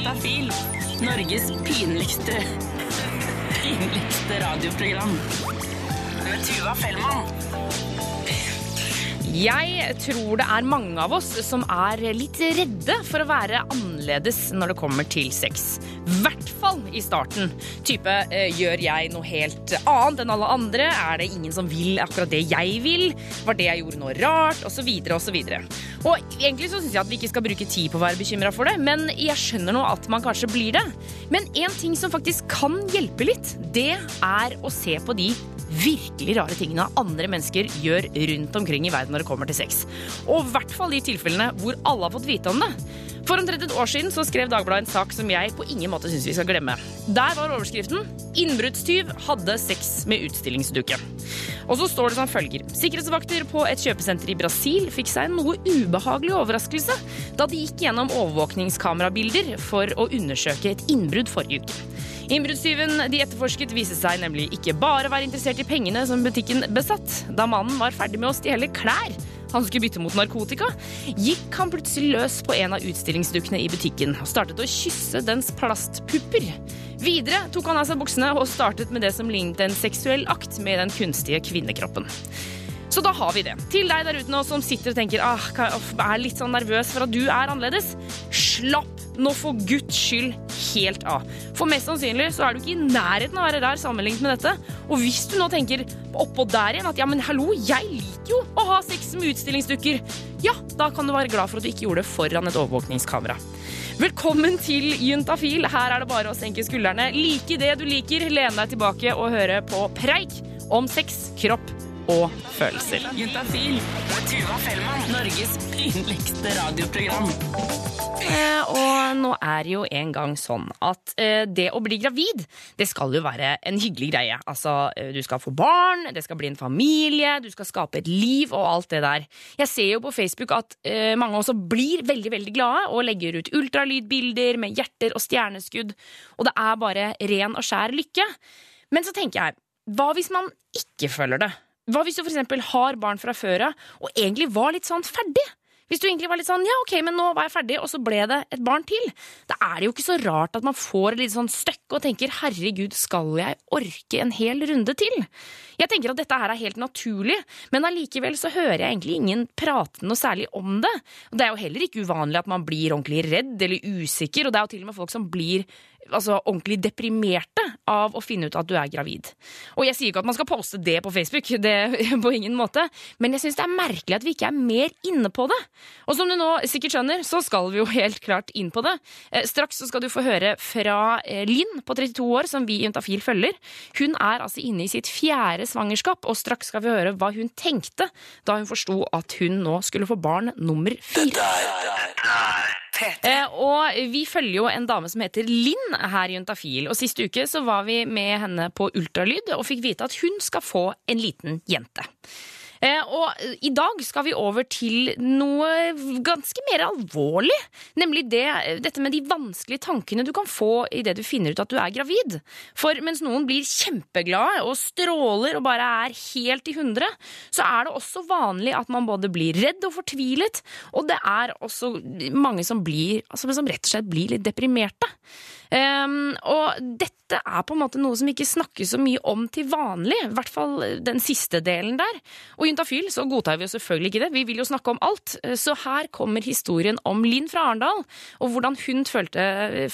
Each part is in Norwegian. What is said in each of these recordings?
Juntafil. Norges pinligste pinligste radioprogram. Med Tuva Fellmann. Jeg tror det er mange av oss som er litt redde for å være annerledes når det kommer til sex. I hvert fall i starten. Type eh, gjør jeg noe helt annet enn alle andre? Er det ingen som vil akkurat det jeg vil? Var det jeg gjorde noe rart? Og så videre og så videre. Og egentlig så syns jeg at vi ikke skal bruke tid på å være bekymra for det, men jeg skjønner nå at man kanskje blir det. Men en ting som faktisk kan hjelpe litt, det er å se på de virkelig rare tingene andre mennesker gjør rundt omkring i verden når det kommer til sex. Og i hvert fall de tilfellene hvor alle har fått vite om det. For omtrent et år siden så skrev Dagbladet en sak som jeg på ingen måte syns vi skal glemme. Der var overskriften 'Innbruddstyv hadde sex med utstillingsduke'. Og så står det som følger. Sikkerhetsvakter på et kjøpesenter i Brasil fikk seg en noe ubehagelig overraskelse da de gikk gjennom overvåkningskamerabilder for å undersøke et innbrudd forrige uke. Innbruddstyven de etterforsket viste seg nemlig ikke bare å være interessert i pengene som butikken besatt. Da mannen var ferdig med å stjele klær han skulle bytte mot narkotika, gikk han plutselig løs på en av utstillingsdukkene i butikken og startet å kysse dens plastpupper. Videre tok han av seg buksene og startet med det som lignet en seksuell akt med den kunstige kvinnekroppen. Så da har vi det. Til deg der ute nå som sitter og tenker ah, jeg er litt sånn nervøs for at du er annerledes. Slapp nå for guds skyld helt av. For mest sannsynlig så er du ikke i nærheten av å være der sammenlignet med dette. Og hvis du nå tenker oppå der igjen at ja, men hallo, jeg liker jo å ha sex med utstillingsdukker, ja, da kan du være glad for at du ikke gjorde det foran et overvåkningskamera. Velkommen til Juntafil. Her er det bare å senke skuldrene. Like det du liker, lene deg tilbake og høre på preik om sex, kropp og følelser. Juntafil Tuva Fellmann. Norges pinligste radioprogram. Eh, og nå er det jo en gang sånn at eh, det å bli gravid, det skal jo være en hyggelig greie. Altså, eh, du skal få barn, det skal bli en familie, du skal skape et liv og alt det der. Jeg ser jo på Facebook at mange også blir veldig, veldig glade og legger ut ultralydbilder med hjerter og stjerneskudd, og det er bare ren og skjær lykke. Men så tenker jeg, hva hvis man ikke føler det? Hva hvis du eksempel har barn fra før av og egentlig var litt sånn ferdig? Hvis du egentlig var litt sånn ja, ok, men nå var jeg ferdig, og så ble det et barn til, da er det jo ikke så rart at man får et litt sånn støkk og tenker herregud, skal jeg orke en hel runde til? Jeg tenker at dette her er helt naturlig, men allikevel så hører jeg egentlig ingen prate noe særlig om det. Og det er jo heller ikke uvanlig at man blir ordentlig redd eller usikker, og det er jo til og med folk som blir altså, ordentlig deprimerte av å finne ut at du er gravid. Og jeg sier ikke at man skal poste det på Facebook, det på ingen måte, men jeg syns det er merkelig at vi ikke er mer inne på det. Og som du nå sikkert skjønner, så skal vi jo helt klart inn på det. Eh, straks så skal du få høre fra eh, Linn på 32 år, som vi i Juntafil følger. Hun er altså inne i sitt fjerde svangerskap, og straks skal vi høre hva hun tenkte da hun forsto at hun nå skulle få barn nummer fire. Dette er Eh, og vi følger jo en dame som heter Linn her i Juntafil. Og sist uke så var vi med henne på ultralyd og fikk vite at hun skal få en liten jente. Eh, og i dag skal vi over til noe ganske mer alvorlig. Nemlig det, dette med de vanskelige tankene du kan få idet du finner ut at du er gravid. For mens noen blir kjempeglade og stråler og bare er helt i hundre, så er det også vanlig at man både blir redd og fortvilet, og det er også mange som, blir, altså, som rett og slett blir litt deprimerte. Um, og dette er på en måte noe som ikke snakkes så mye om til vanlig. I hvert fall den siste delen der. Og i Juntafil så godtar vi jo selvfølgelig ikke det. Vi vil jo snakke om alt. Så her kommer historien om Linn fra Arendal, og hvordan hun følte,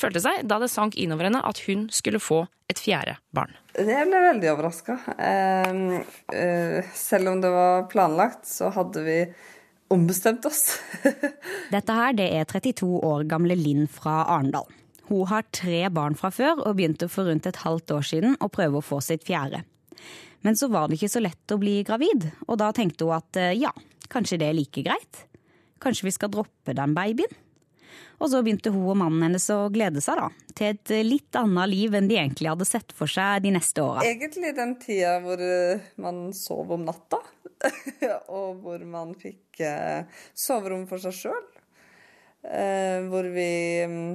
følte, seg da det sank innover henne at hun skulle få et fjerde barn. Jeg ble veldig overraska. Uh, uh, selv om det var planlagt, så hadde vi ombestemt oss. Dette her det er 32 år gamle Linn fra Arendal. Hun har tre barn fra før og begynte for rundt et halvt år siden å prøve å få sitt fjerde. Men så var det ikke så lett å bli gravid, og da tenkte hun at eh, ja, kanskje det er like greit? Kanskje vi skal droppe den babyen? Og så begynte hun og mannen hennes å glede seg da, til et litt annet liv enn de egentlig hadde sett for seg de neste åra. Egentlig den tida hvor eh, man sov om natta, og hvor man fikk eh, soverom for seg sjøl. Hvor vi mm,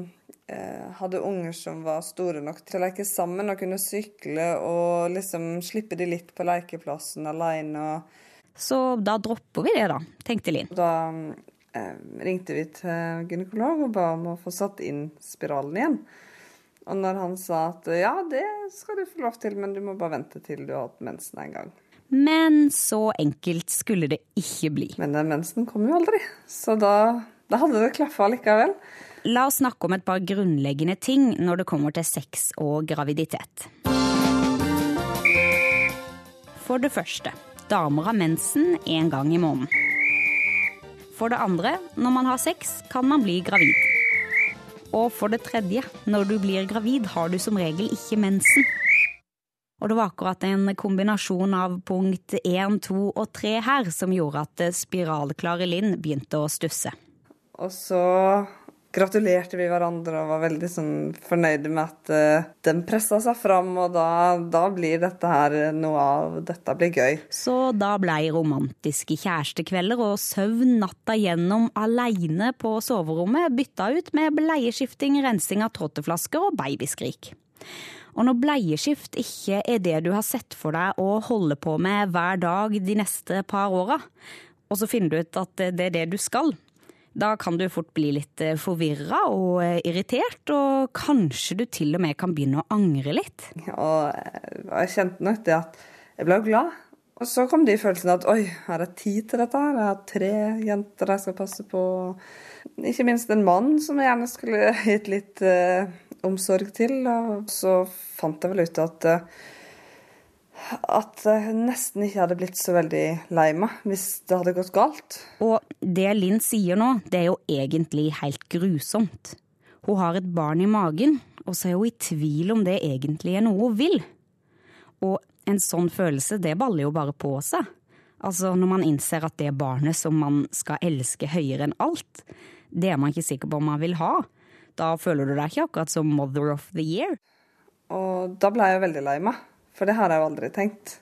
hadde unger som var store nok til å leke sammen og kunne sykle og liksom slippe de litt på lekeplassen alene. Så da dropper vi det, da, tenkte Linn. Da eh, ringte vi til gynekolog og ba om å få satt inn spiralen igjen. Og når han sa at ja, det skal du få lov til, men du må bare vente til du har hatt mensen en gang. Men så enkelt skulle det ikke bli. Men den mensen kom jo aldri, så da, da hadde det klaffa likevel. La oss snakke om et par grunnleggende ting når det kommer til sex og graviditet. For det første, damer har mensen én gang i måneden. For det andre, når man har sex, kan man bli gravid. Og for det tredje, når du blir gravid, har du som regel ikke mensen. Og det var akkurat en kombinasjon av punkt 1, 2 og 3 her som gjorde at spiralklare Linn begynte å stusse. Og så gratulerte vi hverandre og var veldig sånn fornøyde med at uh, den pressa seg fram, og da, da, blir dette her noe av Dette blir gøy. Så da blei romantiske kjærestekvelder og søvn natta gjennom aleine på soverommet bytta ut med bleieskifting, rensing av tråteflasker og babyskrik. Og når bleieskift ikke er det du har sett for deg å holde på med hver dag de neste par åra, og så finner du ut at det er det du skal, da kan du fort bli litt eh, forvirra og eh, irritert, og kanskje du til og med kan begynne å angre litt. Og jeg kjente nok det at jeg ble glad. Og så kom de følelsene at oi, har jeg tid til dette her? Jeg har tre jenter jeg skal passe på. Ikke minst en mann som jeg gjerne skulle gitt litt uh, omsorg til. Og så fant jeg vel ut at uh, at jeg nesten ikke hadde blitt så veldig lei meg hvis det hadde gått galt. Og det Linn sier nå, det er jo egentlig helt grusomt. Hun har et barn i magen, og så er hun i tvil om det egentlig er noe hun vil. Og en sånn følelse, det baller jo bare på seg. Altså når man innser at det barnet som man skal elske høyere enn alt, det er man ikke sikker på om man vil ha. Da føler du deg ikke akkurat som mother of the year. Og da ble jeg veldig lei meg. For det har jeg jo aldri tenkt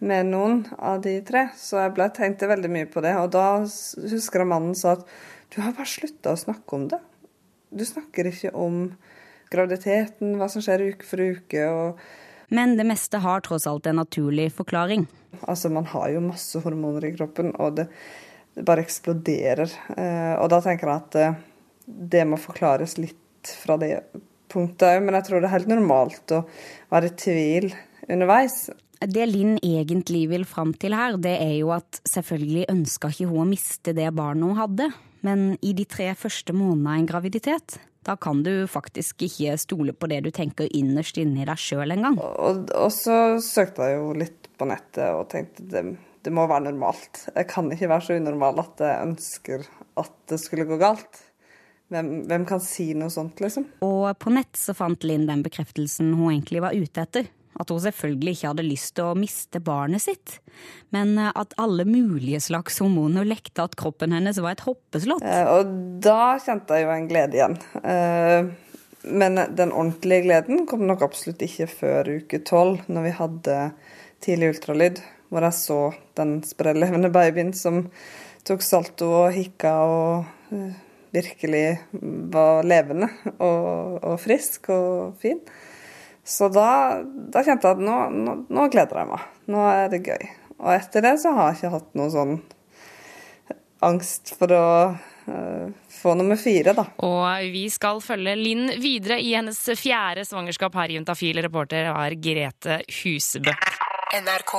med noen av de tre. Så jeg ble tenkte veldig mye på det. Og da husker jeg mannen sa at du har bare slutta å snakke om det. Du snakker ikke om graviditeten, hva som skjer uke for uke. og men det meste har tross alt en naturlig forklaring. Altså, Man har jo masse hormoner i kroppen, og det, det bare eksploderer. Eh, og da tenker jeg at eh, det må forklares litt fra det punktet òg, men jeg tror det er helt normalt å være i tvil underveis. Det Linn egentlig vil fram til her, det er jo at selvfølgelig ønska ikke hun å miste det barnet hun hadde, men i de tre første månedene av en graviditet, da kan du faktisk ikke stole på det du tenker innerst inni deg sjøl engang. Og, og så søkte jeg jo litt på nettet og tenkte det, det må være normalt. Jeg kan ikke være så unormal at jeg ønsker at det skulle gå galt. Hvem, hvem, kan si noe sånt, liksom? Og på nett så fant Linn den bekreftelsen hun egentlig var ute etter. At hun selvfølgelig ikke hadde lyst til å miste barnet sitt, men eh, at alle mulige slags hormoner lekte at kroppen hennes var et hoppeslott. Eh, og da kjente jeg jo en glede igjen. Eh, men den ordentlige gleden kom nok absolutt ikke før uke tolv, når vi hadde tidlig ultralyd, hvor jeg så den sprellevende babyen som tok salto og hikka og virkelig var levende og, og frisk og fin. Så da, da kjente jeg at nå, nå, nå, gleder jeg meg. Nå er det gøy. Og etter det så har jeg ikke hatt noe sånn angst for å uh, få nummer fire, da. Og vi skal følge Linn videre i hennes fjerde svangerskap her i Juntafil. Reporter er Grete Husebø. NRK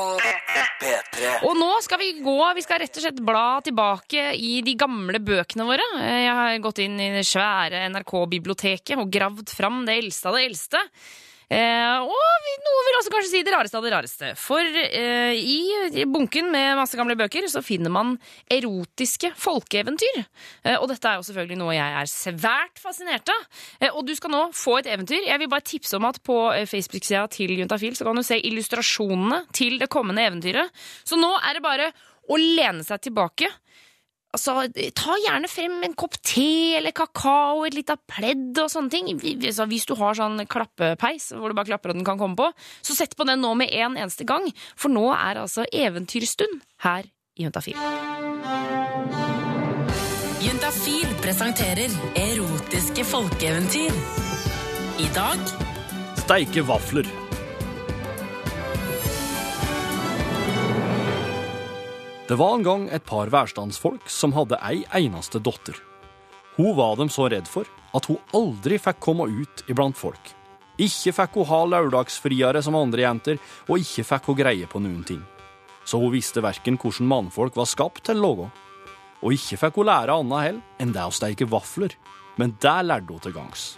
P3. Og nå skal vi gå, vi skal rett og slett bla tilbake i de gamle bøkene våre. Jeg har gått inn i det svære NRK-biblioteket og gravd fram det eldste av det eldste. Eh, og noen vil også kanskje si det rareste av det rareste. For eh, i bunken med masse gamle bøker så finner man erotiske folkeeventyr. Eh, og dette er jo selvfølgelig noe jeg er svært fascinert av. Eh, og du skal nå få et eventyr. Jeg vil bare tipse om at på eh, Facebook-sida til Juntafil så kan du se illustrasjonene til det kommende eventyret. Så nå er det bare å lene seg tilbake Altså, ta gjerne frem en kopp te eller kakao, et lite pledd og sånne ting. Hvis du har sånn klappepeis hvor du bare klapper og den kan komme på, så sett på den nå med en eneste gang, for nå er altså eventyrstund her i Juntafil. Juntafil presenterer erotiske folkeeventyr. I dag Steike vafler. Det var en gang et par værstandsfolk som hadde ei eneste datter. Hun var dem så redd for at hun aldri fikk komme ut iblant folk. Ikke fikk hun ha lørdagsfriere som andre jenter, og ikke fikk hun greie på noen ting. Så hun visste verken hvordan mannfolk var skapt til låga. Og ikke fikk hun lære annet hell enn det å steike vafler, men det lærte hun til gangs.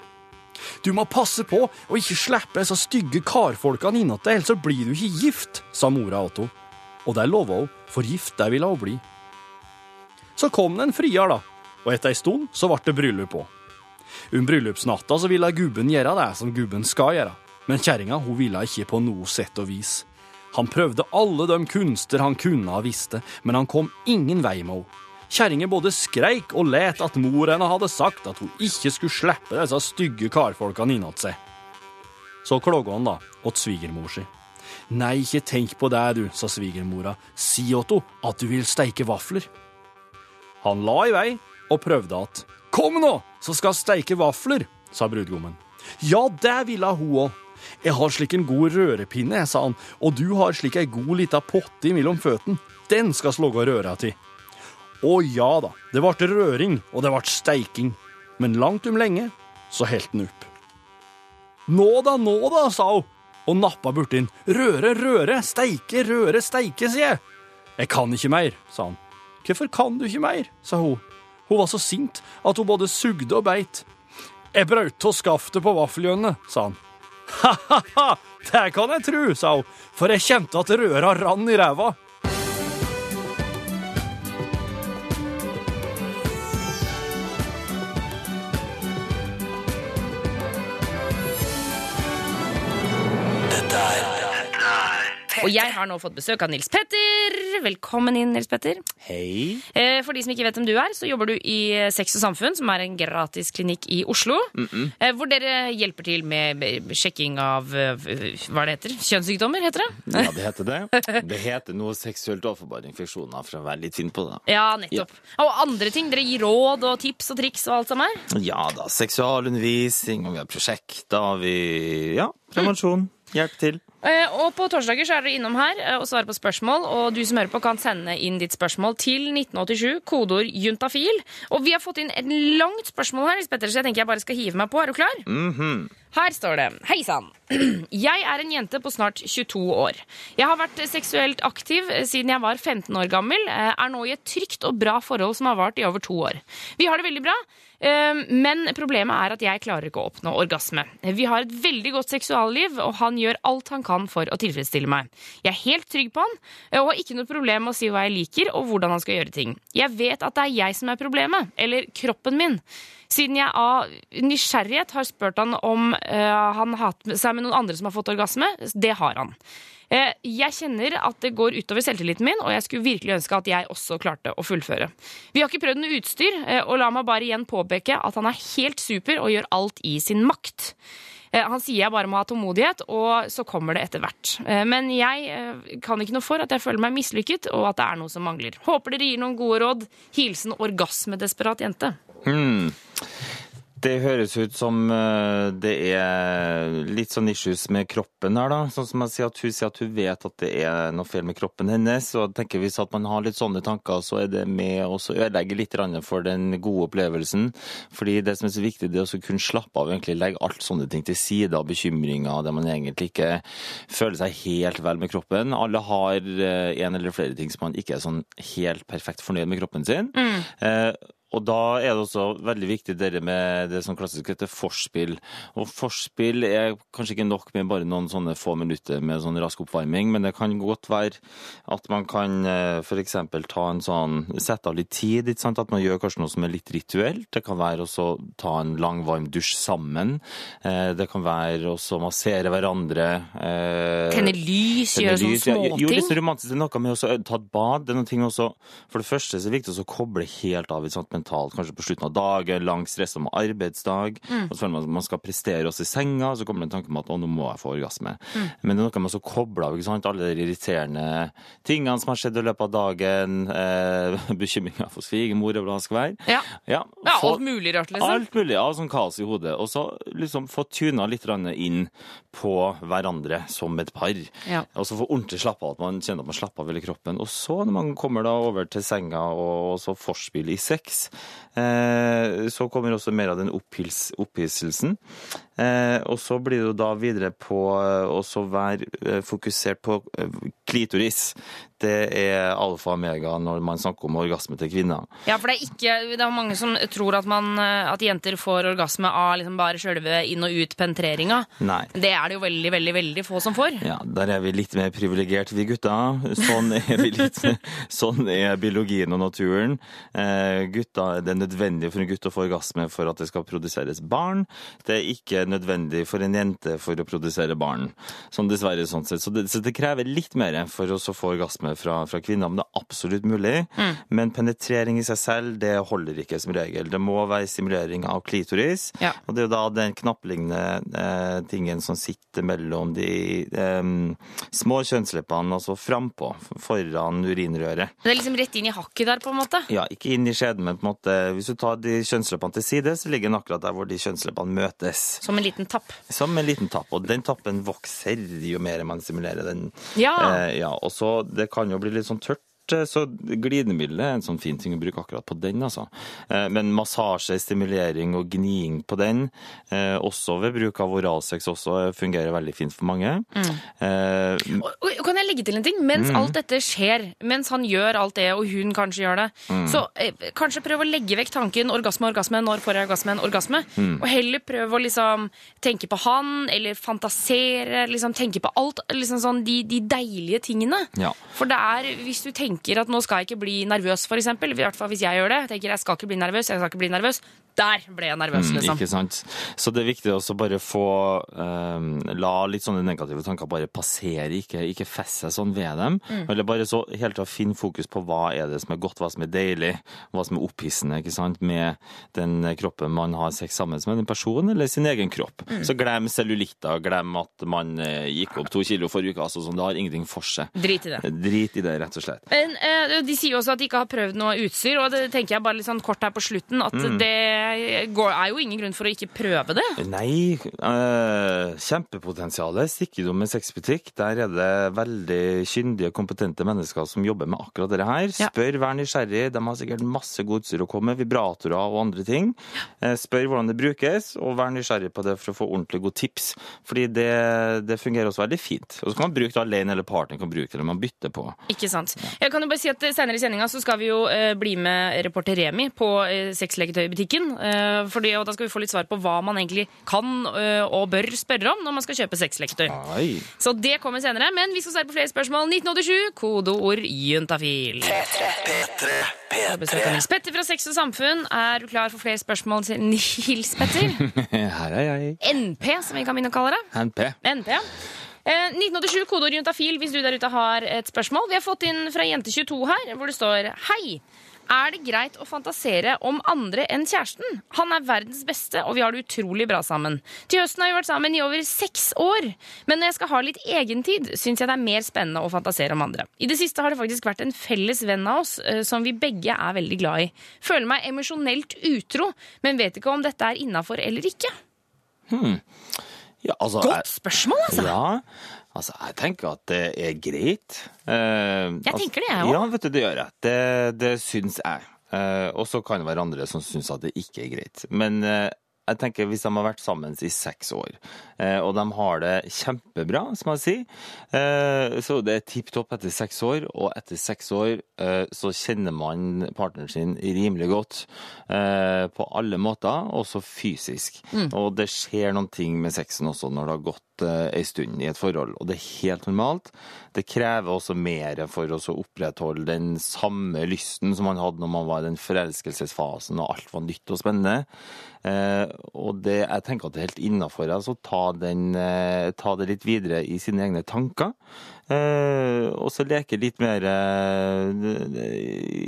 Du må passe på å ikke slippe disse stygge karfolkene innåt deg, ellers blir du ikke gift, sa mora til henne. Og det lova hun, for gift det ville hun bli. Så kom det en friar, da, og etter ei stund så ble det bryllup òg. Om bryllupsnatta så ville gubben gjøre det som gubben skal gjøre, men kjerringa hun ville ikke på noe sett og vis. Han prøvde alle de kunster han kunne ha visste, men han kom ingen vei med henne. Kjerringa både skreik og let at mor henne hadde sagt at hun ikke skulle slippe disse stygge karfolkene innåt seg. Så klaga han da åt svigermor si. Nei, ikke tenk på det, du, sa svigermora. Si Otto, at du vil steike vafler. Han la i vei og prøvde at. Kom nå, så skal steike vafler, sa brudgommen. Ja, det ville hun òg. Jeg har slik en god rørepinne, sa han, og du har slik ei god lita potte imellom føttene. Den skal slåga røra til. Å ja da, det ble røring, og det ble steiking. Men langt om lenge så helt den opp. Nå da, nå da, sa hun, og nappa borti den. Røre, røre, steike, røre, steike, sier jeg. Jeg kan ikke mer, sa han. Hvorfor kan du ikke mer, sa hun. Hun var så sint at hun både sugde og beit. Jeg brøt av skaftet på vaffeljønnet, sa han. Ha-ha-ha, det kan jeg tru, sa hun, for jeg kjente at røra rann i ræva. Og jeg har nå fått besøk av Nils Petter. Velkommen inn, Nils Petter. Hei. Eh, For de som ikke vet hvem du er, så jobber du i Sex og Samfunn, som er en gratis klinikk i Oslo. eh, Hvor dere hjelper til med sjekking av eh, hva det heter? Kjønnssykdommer, heter det? Ja, det heter det. Det heter noe seksuelt overforbare infeksjoner, for å være litt fin på det. Ja, nettopp. Og andre ting. Dere gir råd og tips og triks og alt sammen? Ja da, seksualundervisning, og vi har prosjekter, vi Ja, prevensjon. Hjelp til. Eh, Og på torsdager så er dere innom her eh, og svarer på spørsmål. Og du som hører på, kan sende inn ditt spørsmål til 1987, kodeord juntafil. Og vi har fått inn et langt spørsmål her, Petter, så jeg tenker jeg bare skal hive meg på. Er du klar? Mhm. Her står det Hei sann. Jeg er en jente på snart 22 år. Jeg har vært seksuelt aktiv siden jeg var 15 år gammel. eh, Er nå i et trygt og bra forhold som har vart i over to år. Vi har det veldig bra, eh, men problemet er at jeg klarer ikke å oppnå orgasme. Vi har et veldig godt seksualliv, og han gjør alt han kan for å tilfredsstille meg. Jeg er helt trygg på han, eh, og har ikke noe problem med å si hva jeg liker, og hvordan han skal gjøre ting. Jeg vet at det er jeg som er problemet, eller kroppen min. Siden jeg av nysgjerrighet har spurt han om eh, han har hatt seg med noen andre som har fått orgasme. Det har han. Eh, jeg kjenner at det går utover selvtilliten min, og jeg skulle virkelig ønske at jeg også klarte å fullføre. Vi har ikke prøvd noe utstyr, eh, og la meg bare igjen påpeke at han er helt super og gjør alt i sin makt. Eh, Han sier jeg bare må ha tålmodighet, og så kommer det etter hvert. Men jeg kan ikke noe for at jeg føler meg mislykket, og at det er noe som mangler. Håper dere gir noen gode råd. Hilsen orgasmedesperat jente. Hmm. Det høres ut som eh, det er litt sånn issues med kroppen her, da. Sånn som jeg sier at hun sier at hun vet at det er noe feil med kroppen hennes. Og tenker hvis at man har litt sånne tanker, så er det med å ødelegge litt for den gode opplevelsen. Fordi det som er så viktig, det er å kunne slappe av egentlig legge alt sånne ting til side av bekymringer, der man egentlig ikke føler seg helt vel med kroppen. Alle har eh, en eller flere ting som man ikke er sånn helt perfekt fornøyd med kroppen sin. Eh, og da er det også veldig viktig det med det som klassisk heter forspill. Og forspill er kanskje ikke nok med bare noen sånne få minutter med sånn rask oppvarming, men det kan godt være at man kan f.eks. ta en sånn Sette av litt tid, ikke sant? at man gjør kanskje noe som er litt rituelt. Det kan være også ta en lang, varm dusj sammen. Eh, Det kan være også massere hverandre. eh, Tenne lys, gjøre sånne småting. Jo. Det er noe med å ta et bad. Det er noe ting også For det første så er det viktig å koble helt av Ikke sant, mentalt, kanskje på slutten av dagen, lang stressa med arbeidsdag. Mm. Og så føler man at man skal prestere også i senga, og så kommer det en tanke om at å, nå må jeg få orgasme. Mm. Men det er noe med å koble av alle de irriterende tingene som har skjedd i løpet av dagen, eh, bekymringer for svigermor eller hva det skal være. Ja. Ja, Ja, få- alt mulig rart, liksom. Alt mulig ja, sånn kaos i hodet. Og så liksom få tuna litt inn på hverandre som et par. Ja. Og så få ordentlig slappe av, at man kjenner at man slapper av hele kroppen. Og så, når man kommer da over til senga og, og så forspill i sex, så kommer også mer av den opphisselsen. Eh, og så blir det jo da videre på å også være eh, fokusert på eh, klitoris. Det er alfa og omega når man snakker om orgasme til kvinner. Ja, for det er ikke Det er mange som tror at, man, eh, at jenter får orgasme av liksom bare sjølve inn- og ut-penetreringa. Nei. Det er det jo veldig, veldig veldig få som får. Ja, der er vi litt mer privilegert, vi gutta. Sånn er, vi litt, sånn er biologien og naturen. Eh, gutta, det er nødvendig for en gutt å få orgasme for at det skal produseres barn. Det er ikke nødvendig for en jente for å produsere barn. Sånn dessverre sånn sett. Så det, så det krever litt mer for oss å få orgasme fra, fra kvinner, men det er absolutt mulig. Men penetrering i seg selv, det holder ikke som regel. Det må være stimulering av klitoris. Ja. Og det er jo da den knapplignende eh, tingen som sitter mellom de eh, små kjønnsleppene, altså frampå, foran urinrøret. Det er liksom rett inn i hakket der, på en måte. Ja, ikke inn i skjeden, men på en måte, hvis du tar de kjønnsleppene til side, så ligger den akkurat der hvor de kjønnsleppene møtes. Som en liten tapp. Som en liten tapp, og den tappen vokser jo mer man simulerer den. Ja. Eh, ja, og så det kan jo bli litt sånn tørt. Eh, Så glidemiddel er en sånn fin ting å bruke akkurat på den, altså. Eh, Men massasje, stimulering og gniing på den, eh, også ved bruk av oralsex, også fungerer veldig fint for mange. Eh, Og- og Kan jeg legge til en ting? Mens Mm. alt dette skjer, mens han gjør alt det, og hun kanskje gjør det, Mm. så eh, kanskje prøv å legge vekk tanken orgasme, orgasme, når får jeg orgasme, en orgasme? Mm. Og heller prøv å liksom tenke på han, eller fantasere, liksom tenke på alt, liksom sånn de, de deilige tingene. Ja. For det er, hvis du tenker at nå skal jeg ikke bli nervøs, eksempel, i hvert fall hvis jeg gjør det, tenker jeg skal ikke bli nervøs, jeg skal ikke bli nervøs, der ble jeg nervøs, Mm, liksom. Ikke sant? Så det er viktig også bare få um, La litt sånne negative tanker bare passere, ikke, ikke feste seg sånn ved dem. Mm. Eller bare så helt til å finne fokus på hva er det som er godt, hva som er deilig, hva som er opphissende ikke sant? med den kroppen man har sex sammen med, en person eller sin egen kropp. Mm. Så glem cellulitter, glem at man eh, gikk opp to kilo forrige uke, altså sånn, det har ingenting for seg. Drit i det. Drit i det, rett og slett. Men, eh, de sier jo også at de ikke har prøvd noe utstyr, og det tenker jeg bare litt sånn kort her på slutten, at Mm. det går, er jo ingen grunn for å ikke prøve det. Nei, eh, kjempepotensialet. Stikkedom med sexbutikk. Der er det veldig kyndige, kompetente mennesker som jobber med akkurat dette her. Spør, vær nysgjerrig. De har sikkert masse godt utstyr å komme med, vibratorer og andre ting. Eh, Spør hvordan det brukes, og vær nysgjerrig på det for å få ordentlig gode tips. Fordi det, det fungerer også veldig fint. Og så kan man bruke det alene, eller partneren kan bruke det, eller man bytter på. Ikke sant? Jeg kan jo bare si at Senere i sendinga så skal vi jo eh, bli med reporter Remi på eh, sexleketøybutikken. Eh, fordi, og da skal vi få litt svar på hva man egentlig kan eh, og bør spørre om når man skal kjøpe sexleketøy. Så det kommer senere, men vi skal svare på flere spørsmål. 1987, kodeord juntafil. P3, Jeg har besøk av P3, Nils Petter fra Sex og Samfunn. Er du klar for flere spørsmål til Nils Petter? Her er jeg. NP, som vi kan begynne å kalle det. NP. NP. Eh, 1987, kodeord juntafil hvis du der ute har et spørsmål. Vi har fått inn fra Jente22 her, hvor det står Hei! Er det greit å fantasere om andre enn kjæresten? Han er verdens beste, og vi har det utrolig bra sammen. Til høsten har vi vært sammen i over seks år. Men når jeg skal ha litt egentid, syns jeg det er mer spennende å fantasere om andre. I det siste har det faktisk vært en felles venn av oss eh, som vi begge er veldig glad i. Føler meg emosjonelt utro, men vet ikke om dette er innafor eller ikke. Ja, altså, Godt spørsmål, altså! Ja, altså jeg tenker at det er greit. Eh, Jeg tenker det, jeg også. Ja, vet du, det gjør jeg. Det, det syns jeg. Eh, og så kan det være andre som syns at det ikke er greit. Men eh, jeg tenker hvis de har vært sammen i seks år, eh, og de har det kjempebra, som jeg sier, eh, så det er tipp topp etter seks år, og etter seks år eh, så kjenner man partneren sin rimelig godt på alle måter, også fysisk. Og det skjer noen ting med sexen også når det har gått eh, ei stund i et forhold, og det er helt normalt. Det krever også mer for oss å opprettholde den samme lysten som man hadde når man var i den forelskelsesfasen og alt var nytt og spennende. Eh, og det, jeg tenker at det er helt innafor altså, ta, eh, ta det litt videre i sine egne tanker. Eh, og så leke litt mer eh,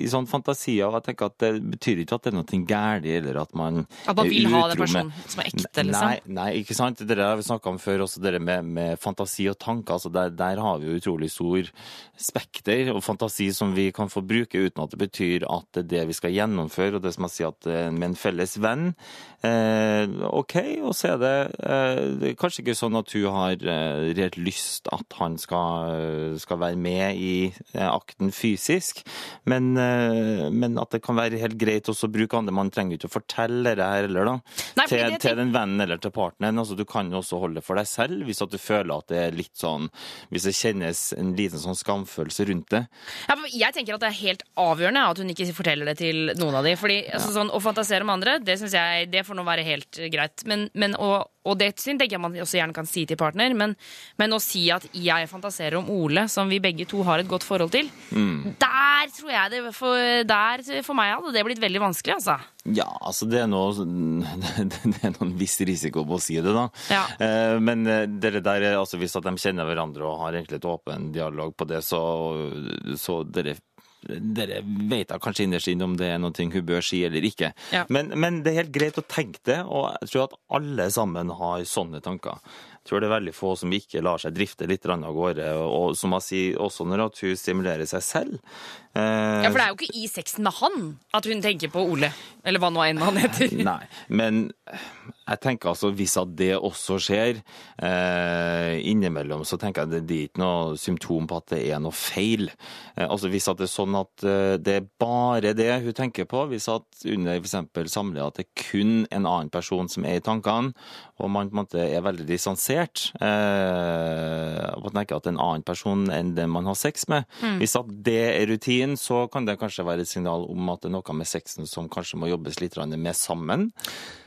i sånn fantasier. og Jeg tenker at Det betyr ikke at det er noe galt, eller at man At man vil ha den personen som er ekte, liksom. Nei, nei, ikke sant. Det har vi snakka om før, også det med, med fantasi og tanker. altså der, der har vi jo utrolig stor spekter og fantasi som vi kan få bruke uten at det betyr at det er det vi skal gjennomføre. Og det som jeg sier at eh, med en felles venn eh, OK, og så er det, eh, det er kanskje ikke sånn at hun har eh, reelt lyst at han skal, skal være med i eh, akten fysisk, men, eh, men at det kan være helt greit å bruke andre. Man trenger ikke å fortelle det her heller, da. Nei, til, det- til den vennen eller til partneren. Altså, du kan jo også holde det for deg selv hvis du føler at det er litt sånn Hvis det kjennes en liten sånn skamfølelse rundt det. Ja, jeg tenker at det er helt avgjørende at hun ikke forteller det til noen av de. Fordi altså, sånn, Å fantasere om andre, det synes jeg det får nå være helt eh, greit. Men, men og, og det tenker jeg man også gjerne kan si til partner. Men, men å si at jeg fantaserer om Ole, som vi begge to har et godt forhold til, der tror jeg det for, der, for meg hadde det blitt veldig vanskelig, altså. Ja, altså det er noe Det er noen viss risiko på å si det, da. Ja. Eh, Men eh, dere der, er- altså hvis at de kjenner hverandre og har egentlig et åpen dialog på det, så, så dere dere vet da kanskje innerst inne om det er noe hun bør si eller ikke. Ja. Men, men det er helt greit å tenke det, og jeg tror at alle sammen har sånne tanker. Jeg tror det er veldig få som ikke lar seg drifte litt av gårde, og som jeg sier, også når at hun stimulerer seg selv. Eh, Ja, For det er jo ikke i sexen med han at hun tenker på Ole. Eller hva nå enn han heter. Nei, men jeg tenker altså hvis at det også skjer eh, innimellom, så tenker jeg det, det er ikke noe symptom på at det er noe feil. Eh, altså Hvis at det er sånn at eh, det er bare det hun tenker på, hvis at under f.eks. samlivet at det er kun en annen person som er i tankene, og man på en måte er veldig distansert, eh, og tenker at det er en annen person enn den man har sex med, hvis at det er rutinen, så kan det kanskje være et signal om at det er noe med sexen som kanskje må jobbes litt med sammen.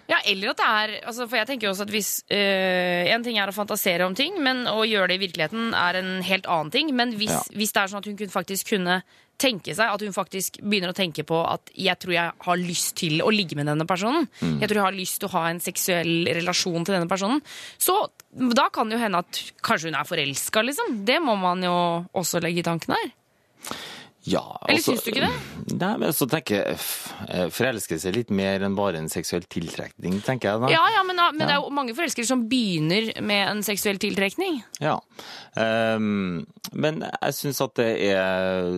Ja, eller at det er altså, For jeg tenker jo også at hvis øh, En ting er å fantasere om ting, men å gjøre det i virkeligheten er en helt annen ting. Men hvis, Ja. hvis det er sånn at hun faktisk kunne tenke seg At hun faktisk begynner å tenke på at jeg tror jeg har lyst til å ligge med denne personen. Jeg tror jeg har lyst til å ha en seksuell relasjon til denne personen. Så da kan det jo hende at kanskje hun er forelska, liksom. Det må man jo også legge i tankene her. Ja, Eller altså- syns du ikke det? Nei, men så tenker jeg eh, Forelskelse er litt mer enn bare en seksuell tiltrekning, tenker jeg da. Ja, ja, men, men det er jo mange forelskere som begynner med en seksuell tiltrekning. Ja. Ehm, men jeg syns at det er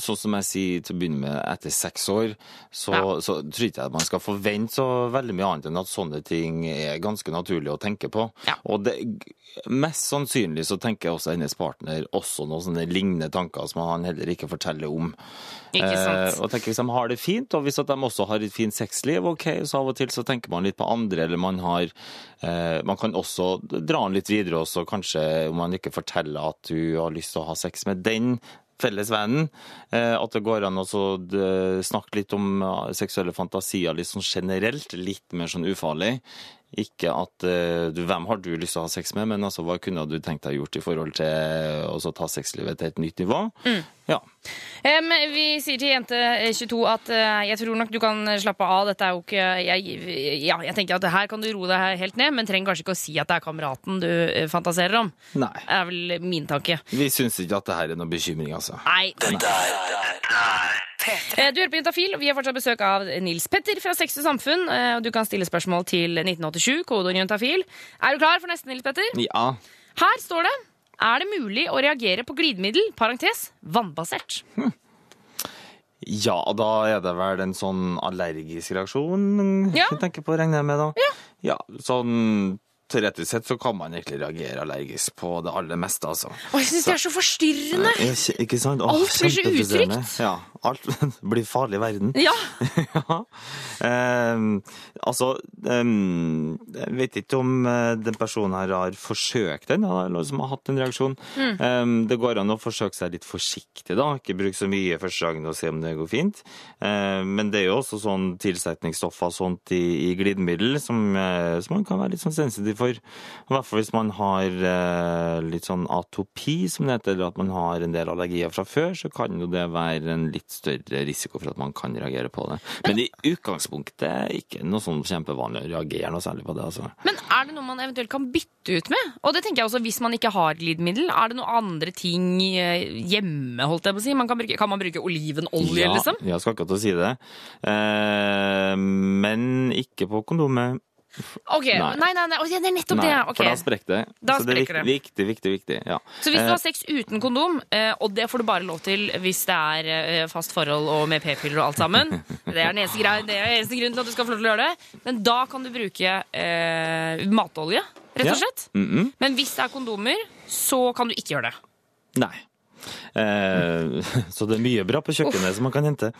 sånn som jeg sier til å begynne med, etter seks år, så, Ja. så tror ikke jeg at man skal forvente så veldig mye annet enn at sånne ting er ganske naturlig å tenke på. Ja. Og det, mest sannsynlig så tenker også hennes partner også noen sånne lignende tanker som han heller ikke forteller om. Ikke sant? Eh, og tenker Hvis de har det fint, og hvis at de også har et fint sexliv, ok, så av og til så tenker man litt på andre, eller man har eh, Man kan også dra den litt videre også, kanskje om man ikke forteller at du har lyst til å ha sex med den felles vennen. Eh, at det går an å snakke litt om eh, seksuelle fantasier litt sånn generelt, litt mer sånn ufarlig. Ikke at eh, du, hvem har du lyst til å ha sex med, men altså hva kunne du tenkt deg gjort i forhold til å ta sexlivet til et nytt nivå? Ja. Um, vi sier til Jente22 at uh, jeg tror nok du kan slappe av. Dette er jo ikke jeg, ja, jeg tenker at her kan du roe deg helt ned, men trenger kanskje ikke å si at det er kameraten du eh, fantaserer om. Nei. Det er vel min tanke. Vi syns ikke at det her er noen bekymring, altså. Nei. Dette er Eh, Du hører på Jentafil, og vi har fortsatt besøk av Nils Petter fra Sex og Samfunn. eh, og Du kan stille spørsmål til 1987, kodeord jentafil. Er du klar for neste, Nils Petter? Ja. Her står det Er det mulig å reagere på glidemiddel, parentes, vannbasert? Ja, da er det vel en sånn allergisk reaksjon Ja. jeg tenker på, regner jeg med da. Ja. sånn teoretisk sett så kan man egentlig reagere allergisk på det aller meste, altså. Å, jeg syns det er så forstyrrende! Ja, ikke- Ikke sant? Åh, Alt blir så utrygt. Ja, alt blir farlig i verden. Ja, ja. Ehm, altså, ehm, jeg vet ikke om eh, den personen her har forsøkt den, eller som har hatt en reaksjon. Mm. Ehm, det går an å forsøke seg litt forsiktig, da. Ikke bruke så mye første gangen og se om det går fint. Men det er jo også sånn tilsetningsstoffer og sånt i, i glidemiddel som, eh, som man kan være litt sånn sensitiv for. I hvert fall hvis man har eh, litt sånn atopi, som det heter, eller at man har en del allergier fra før, så kan jo det være en litt større risiko for at man kan reagere på det. Men i utgangspunktet er ikke noe sånn kjempevanlig å reagere noe særlig på det. altså. Men er det noe man eventuelt kan bytte ut med? Og det tenker jeg også hvis man ikke har glidemiddel. Er det noen andre ting eh, hjemme, holdt jeg på å si? Man kan, bruke, kan man bruke olivenolje, ja, liksom? Ja, jeg skal akkurat si det. Eh, men ikke på kondomet. Ok, Nei. nei, nei, nei, det er nettopp det. Okay. for da sprekker det. Da Så det er viktig, viktig, viktig. viktig ja. Så hvis du Eh, har sex uten kondom, eh, og det får du bare lov til hvis det er eh, fast forhold og med p-piller og alt sammen Det er den eneste, grei, det er den eneste grunnen til at du skal få lov til å gjøre det. Men da kan du bruke eh, matolje, rett og slett. mm -hmm. Men hvis det er kondomer, så kan du ikke gjøre det. Nei. Eh, så det er mye bra på kjøkkenet som man kan hente.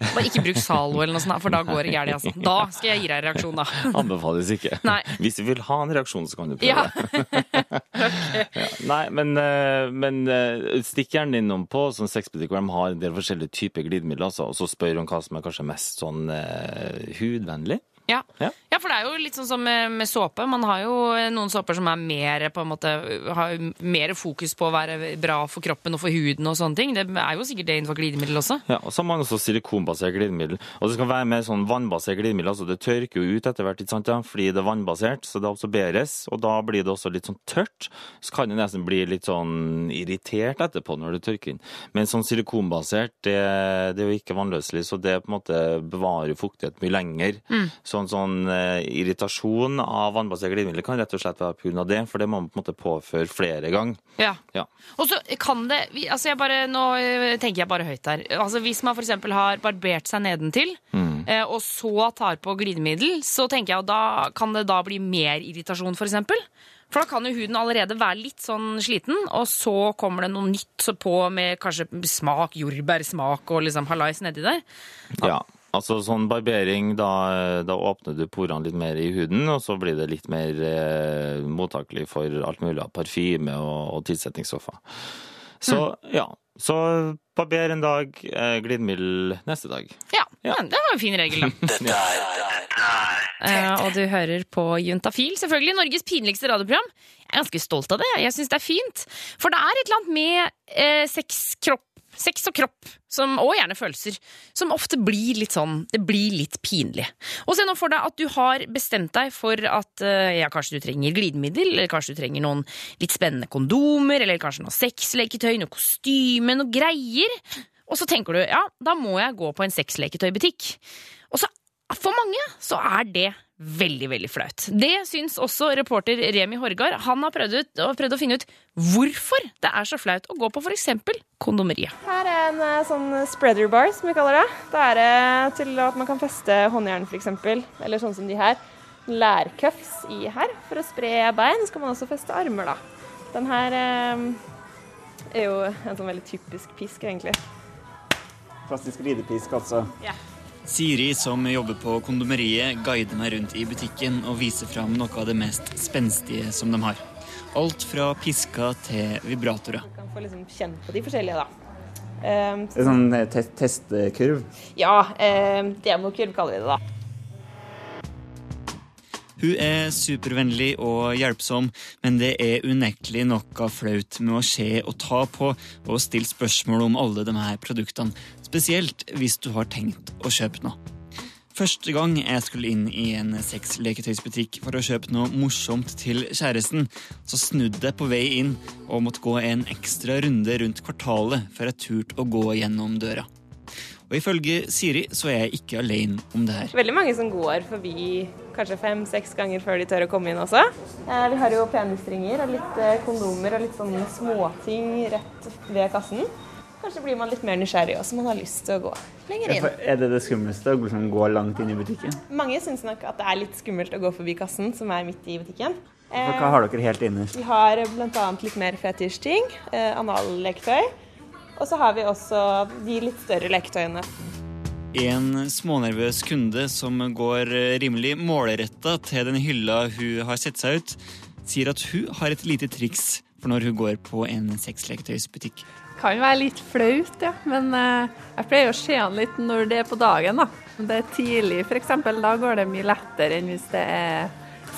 Bare ikke bruk Zalo eller noe sånt, for da går det galt. Altså. Da skal jeg gi deg en reaksjon, da. Anbefales ikke. Nei. Hvis du vil ha en reaksjon, så kan du prøve. Ja. Nei, men, eh, men eh, stikk gjerne innom på sånn sexbutikk hvor de har en del forskjellige typer glidemidler, altså, og så spør om hva som er kanskje mest sånn uh, hudvennlig. Ja. Ja. ja, for det er jo litt sånn som med, med såpe. Man har jo noen såper som er mer på en måte har mer fokus på å være bra for kroppen og for huden og sånne ting. Det er jo sikkert det innenfor glidemiddel også. Ja, og så har man også silikonbasert glidemiddel. Og det skal være mer sånn vannbasert glidemiddel, altså det tørker jo ut etter hvert, ikke sant, ja? fordi det er vannbasert, så det absorberes, og da blir det også litt sånn tørt. Så kan det nesten bli litt sånn irritert etterpå når det tørker inn. Men sånn silikonbasert, det, det er jo ikke vannløselig, så det på en måte bevarer fuktighet mye lenger. Sånn, sånn eh, irritasjon av vannbasert glidemiddel kan rett og slett være pga. det, for det må man på en måte påføre flere ganger. Ja. Ja. Og så kan det altså jeg bare, Nå øh, tenker jeg bare høyt her. Altså Hvis man f.eks. har barbert seg nedentil, Mm. eh, og så tar på glidemiddel, så tenker jeg at da kan det da bli mer irritasjon, f.eks. For, da kan jo huden allerede være litt sånn sliten, og så kommer det noe nytt på med kanskje smak, jordbærsmak og liksom hallais nedi der. Ja, altså sånn barbering, da, da åpner du porene litt mer i huden, og så blir det litt mer eh, mottakelig for alt mulig av parfyme og, og tilsetningsstoffer. Så ja, så barber en dag, eh, glidemiddel neste dag. Ja, Ja. men det var en fin regel, da. ja. er Eh, og du hører på Juntafil, selvfølgelig. Norges pinligste radioprogram. Jeg er ganske stolt av det. Jeg syns det er fint. For det er et eller annet med eh, sex, kropp, sex og kropp, som, og gjerne følelser, som ofte blir litt sånn Det blir litt pinlig. Og se nå for deg at du har bestemt deg for at eh, ja, kanskje du trenger glidemiddel, eller kanskje du trenger noen litt spennende kondomer, eller kanskje noe sexleketøy, noe kostyme, noe greier. Og så tenker du ja, da må jeg gå på en sexleketøybutikk. Og så for mange så er det veldig, veldig flaut. Det syns også reporter Remi Horgard. Han har prøvd, ut, og prøvd å finne ut hvorfor det er så flaut å gå på f.eks. kondomeriet. Her er en eh, sånn spreader bar, som vi kaller det. Det er eh, til at man kan feste håndjern, f.eks. Eller sånn som de her. Lærcuffs i her for å spre bein. Så kan man også feste armer, da. Den her eh, er jo en sånn veldig typisk pisk, egentlig. Plastisk ridepisk, altså. Siri, som jobber på kondomeriet, guider meg rundt i butikken og viser fram noe av det mest spenstige som de har. Alt fra piska til vibratorer. Du kan få liksom kjenne på de forskjellige, da. Um, Det er sånn eh, te testkurv. ja, Um, demokurv kaller vi det, da. Hun er supervennlig og hjelpsom, men det er unektelig noe flaut med å se og ta på og stille spørsmål om alle de her produktene, spesielt hvis du har tenkt å kjøpe noe. Første gang jeg skulle inn i en sexleketøysbutikk for å kjøpe noe morsomt til kjæresten, så snudde jeg på vei inn og måtte gå en ekstra runde rundt kvartalet før jeg turte å gå gjennom døra. Og ifølge Siri så er jeg ikke alene om det her. Veldig mange som går forbi kanskje fem-seks ganger før de tør å komme inn også. Eh, vi har jo penisringer og litt eh, kondomer og litt sånne småting rett ved kassen. Kanskje blir man litt mer nysgjerrig også, man har lyst til å gå lenger inn. Er det det skumleste å liksom gå langt inn i butikken? Mange syns nok at det er litt skummelt å gå forbi kassen, som er midt i butikken. For hva har dere helt innerst? Vi har bl.a. litt mer fetisjting, eh, analleketøy. Og så har vi også de litt større leketøyene. En smånervøs kunde som går rimelig målretta til den hylla hun har sett seg ut, sier at hun har et lite triks for når hun går på en sexleketøysbutikk. Kan være litt flaut, ja. Men eh, jeg pleier å se han litt når det er på dagen, da. Om det er tidlig f.eks., da går det mye lettere enn hvis det er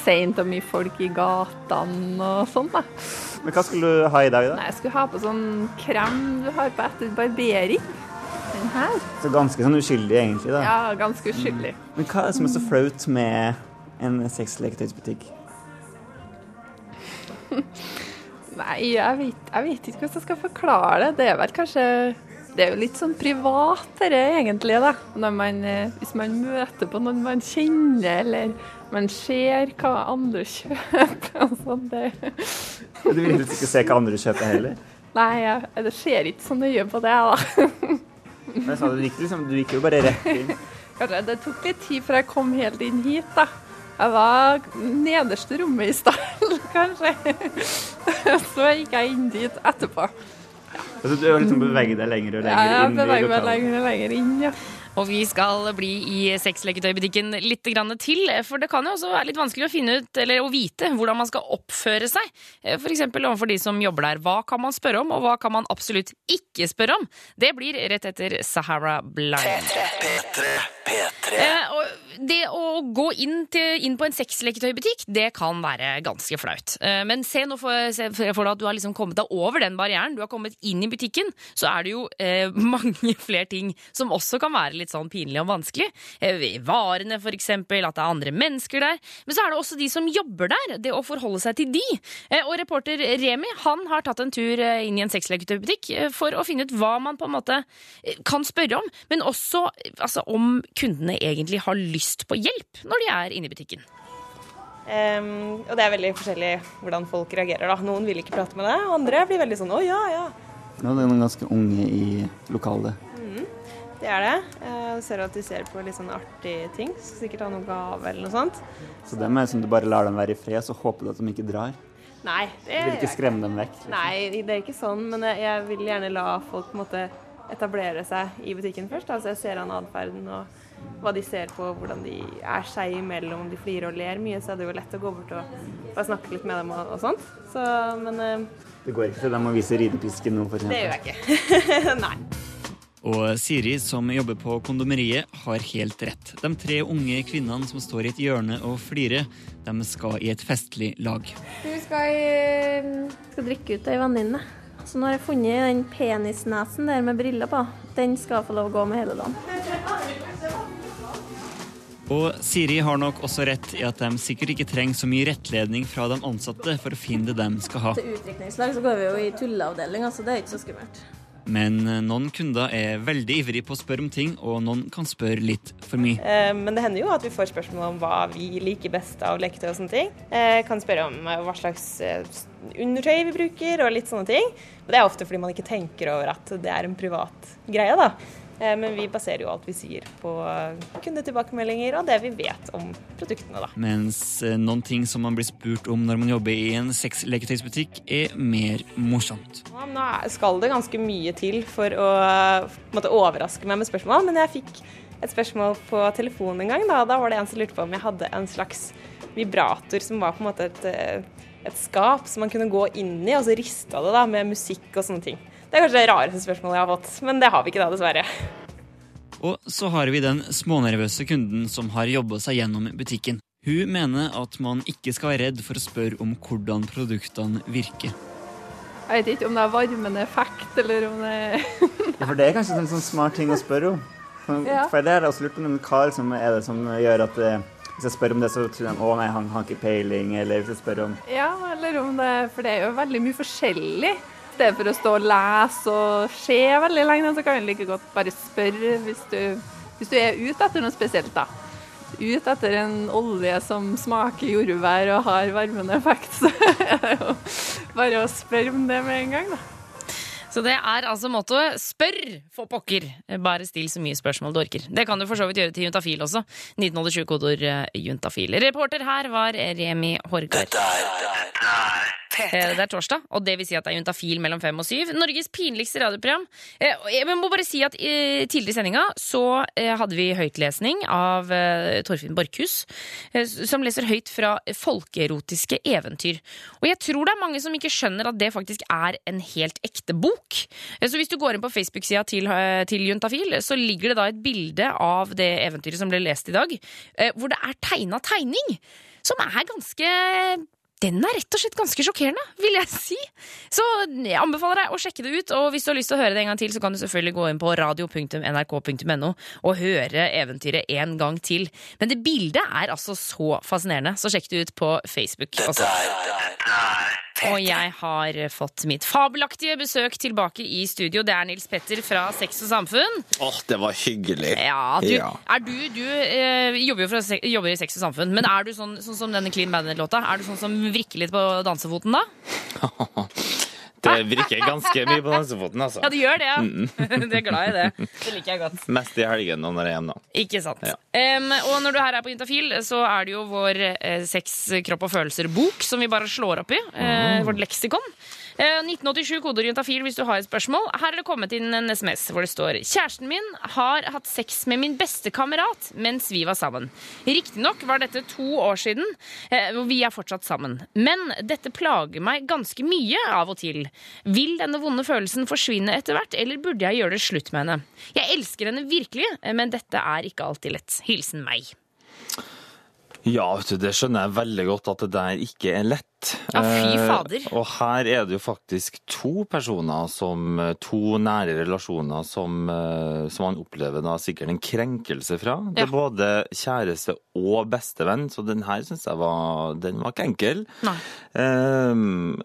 seint og mye folk i gatene og sånn, da. Men hva skulle du ha i dag, da? Nei, jeg skulle ha på sånn krem du har på etter barbering. Den her. Så ganske sånn uskyldig, egentlig, da. Ja, ganske uskyldig. Men hva er det som er så flaut med en sexleketøysbutikk? Nei, jeg vet, jeg vet ikke hvordan jeg skal forklare det. Det er vel kanskje Det er jo litt sånn privat, dette egentlig, da. Man, eh, hvis man møter på noen man kjenner, eller man ser hva andre kjøper og sånn. Det Du vil helst ikke se hva andre kjøper heller. Nei, jeg, jeg ser ikke så nøye på det, da. Men jeg sa, du, gikk liksom, du gikk jo bare rett inn. Kanskje det tok litt tid før jeg kom helt inn hit, da. Jeg var nederste rommet i stallen, kanskje. Så gikk jeg inn dit etterpå. Altså, du har liksom beveget deg lenger og lenger ja, inn i beveger meg lenger og lenger inn, ja. Og vi skal bli i sexleketøybutikken litt til, for det kan jo også være litt vanskelig å finne ut, eller å vite, hvordan man skal oppføre seg. For eksempel overfor de som jobber der. Hva kan man spørre om, og hva kan man absolutt ikke spørre om? Det blir rett etter Sahara Blind. Eh, og det å gå inn, til, inn på en sexleketøybutikk, det kan være ganske flaut. Eh, men se nå for, se for deg at du har liksom kommet deg over den barrieren. Du har kommet inn i butikken, så er det jo eh, mange flere ting som også kan være litt sånn pinlig og vanskelig. Eh, varene, for eksempel, at det er andre mennesker der. Men så er det også de som jobber der, det å forholde seg til de. Eh, og reporter Remi han har tatt en tur eh, inn i en sexleketøybutikk for å finne ut hva man på en måte kan spørre om, men også altså, om kundene egentlig har lyst på hjelp når de er inne i butikken. Um, og det er veldig forskjellig hvordan folk reagerer. da. Noen vil ikke prate med deg, og andre blir veldig sånn 'å ja, ja'. Nå er det noen ganske unge i lokalet. Det er det. Eh, Du ser at de ser på litt sånn artige ting. Skal sikkert ha noen gave eller noe sånt. Så dem er som du bare lar dem være i fred, så håper du at de ikke drar. Nei, det Du vil ikke skremme dem vekk. liksom. Nei, det er ikke sånn, men jeg- vil gjerne la folk på en måte etablere seg i butikken først. Altså jeg ser an atferden og hva de ser på, hvordan de er seg imellom. Om de flirer og ler mye, så er det jo lett å gå bort og bare snakke litt med dem og, og sånt. Så, men eh, Det går ikke til dem å vise ridepisken nå, for det gjør jeg ikke. Nei. Og Siri, som jobber på kondomeriet, har helt rett. De tre unge kvinnene som står i et hjørne og flirer, de skal i et festlig lag. Du skal, i, skal drikke ut ei venninne. Så nå har jeg funnet den penisnesen der med briller på. Den skal få lov å gå med hele dagen. Og Siri har nok også rett i at de sikkert ikke trenger så mye rettledning fra de ansatte for å finne det de skal ha. Til utdrikningslag så går vi jo i tulleavdelinga, så det er ikke så skummelt. Men eh, noen kunder er veldig ivrige på å spørre om ting, og noen kan spørre litt for mye. Eh, Men det hender jo at vi får spørsmål om hva vi liker best av leketøy og sånne ting. Eh, Kan spørre om eh, hva slags undertøy vi bruker og litt sånne ting. Og det er ofte fordi man ikke tenker over at det er en privat greie, da. Eh, Men vi baserer jo alt vi sier på eh, kundetilbakemeldinger og det vi vet om produktene, da. Mens eh, noen ting som man blir spurt om når man jobber i en sexleketøysbutikk, er mer morsomt. Ja, Nå skal det ganske mye til for å måte, overraske meg med spørsmål, men jeg fikk et spørsmål på telefonen en gang. Da, da var det en som lurte på om jeg hadde en slags vibrator som var på en måte et, et skap som man kunne gå inn i, og så rista det da med musikk og sånne ting. Det er kanskje det rareste spørsmålet jeg har fått, men det har vi ikke da, dessverre. Og så har vi den smånervøse kunden som har jobba seg gjennom butikken. Hun mener at man ikke skal være redd for å spørre om hvordan produktene virker. Jeg vet ikke om det er varmende effekt, eller om det Ja, for det er kanskje en sånn smart ting å spørre om. For, Ja. for det er også lurt på, en kar som er det som gjør at det, hvis jeg spør om det, så tror de å nei, han har ikke peiling, eller hvis jeg spør om Ja, eller om det For det er jo veldig mye forskjellig. I stedet for å stå og lese og se veldig lenge, så kan du like godt bare spørre hvis du, hvis du er ute etter noe spesielt, da. Ut etter en olje som smaker jordbær og har varmende effekt, så er det jo bare å spørre om det med en gang, da. Så det er altså mottoet spør for pokker. Bare still så mye spørsmål du orker. Det kan du for så vidt gjøre til Juntafil også. 1987 kodord eh, juntafil. Reporter her var Remi Horgard. Eh, Det er torsdag, og det vil si at det er juntafil mellom fem og syv. Norges pinligste radioprogram. Eh, Jeg må bare si at eh, tidligere i sendinga så hadde vi høytlesning av Torfinn Borchhus, som leser høyt fra folkeerotiske eventyr. Og jeg tror det er mange som ikke skjønner at det faktisk er en helt ekte bok. Så hvis du går inn på Facebook-sida til, til Juntafil, så ligger det da et bilde av det eventyret som ble lest i dag, hvor det er tegna tegning. som er ganske den er rett og slett ganske sjokkerende, vil jeg si. Så jeg anbefaler deg å sjekke det ut. Og hvis du har lyst til å høre det en gang til, så kan du selvfølgelig gå inn på radio.nrk.no og høre eventyret en gang til. Men det bildet er altså så fascinerende, så sjekk det ut på Facebook også. Og jeg har fått mitt fabelaktige besøk tilbake i studio. Det er Nils Petter fra Sex og Samfunn. Åh, det var hyggelig. Ja, du, Ja. Er du, du eh, jobber jo for, jobber i Sex og Samfunn, men er du sånn, sånn som denne Clean Bandit-låta? Er du sånn som vrikker litt på dansefoten da? Det virker ganske mye på dansefoten, altså. Ja, det gjør det, ja. Mm. du er glad i det. Det liker jeg godt. Mest i helgen når jeg er hjemme, da. Ikke sant. Ja. Um, og når du her er på Juntafil, så er det jo vår eh, sex, kropp og følelser-bok som vi bare slår opp i. Eh, vårt leksikon. Eh, 1987 kodeord fil hvis du har et spørsmål. Her er det kommet inn en SMS hvor det står Kjæresten min har hatt sex med min beste kamerat mens vi var sammen. Riktignok var dette to år siden, eh, og vi er fortsatt sammen. Men dette plager meg ganske mye av og til. Vil denne vonde følelsen forsvinne etter hvert, eller burde jeg gjøre det slutt med henne? Jeg elsker henne virkelig, eh, men dette er ikke alltid lett. Hilsen meg. Ja, det skjønner jeg veldig godt at det der ikke er lett. Ja, fy Eh, fader. og her er det jo faktisk to personer som To nære relasjoner som, eh, som han opplever da sikkert en krenkelse fra. Det er både kjæreste og bestevenn, så den her syns jeg var Den var ikke enkel. Um,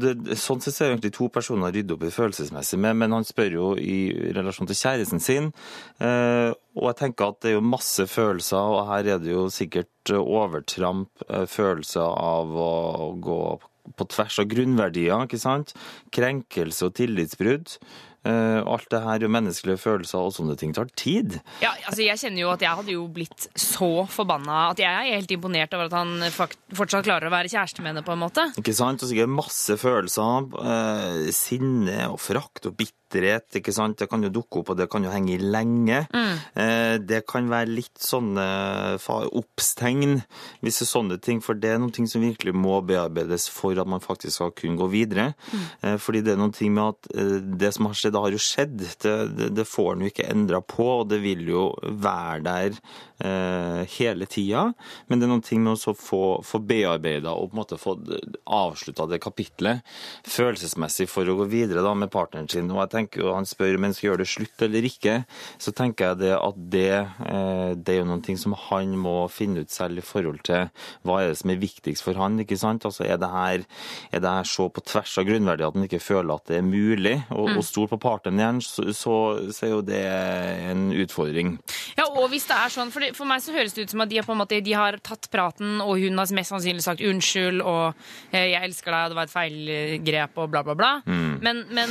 det, sånn sett er det egentlig to personer å rydde opp i følelsesmessig med, men han spør jo i relasjon til kjæresten sin. eh, og jeg tenker at det er jo masse følelser, og her er det jo sikkert eh, overtramp, eh, følelser av å gå på tvers av grunnverdier, ikke sant? Krenkelse og tillitsbrudd. Eh, alt det her er menneskelige følelser, og sånne ting tar tid. Ja, altså Jeg kjenner jo at jeg hadde jo blitt så forbanna at jeg er helt imponert over at han fortsatt klarer å være kjæreste med henne, på en måte. Ikke sant? Og sikkert masse følelser. Eh, sinne og frakt og bitterhet. ikke sant? Det kan jo dukke opp, og det kan jo henge i lenge. Eh, det kan være litt sånne oppstegn, hvis det er sånne ting. For det er noen ting som virkelig må bearbeides for at man faktisk skal kunne gå videre. Eh, fordi det er noen ting med at eh, det som har skjedd, det har jo skjedd. Det, det, det får en jo ikke endra på, og det vil jo være der eh, hele tida. Men det er noen ting med å få, få bearbeida og på en måte få avslutta det kapitlet følelsesmessig for å gå videre da med partneren sin. Og jeg tenker jo, Han spør om han skal gjøre det slutt eller ikke. Så tenker jeg det at det, eh, det er jo noen ting som han må finne ut selv i forhold til hva er det som er viktigst for han. ikke sant? Altså Er det her, er det her så på tvers av grunnverdier at han ikke føler at det er mulig å, Mm. å stole på partneren igjen, så, så, så er jo det en utfordring. Ja, og hvis det er sånn, For, det, for meg så høres det ut som at de har, på en måte, de har tatt praten, og hun har mest sannsynlig sagt unnskyld og eh, 'jeg elsker deg', og det var et feilgrep og bla, bla, bla. Mm. Men, men,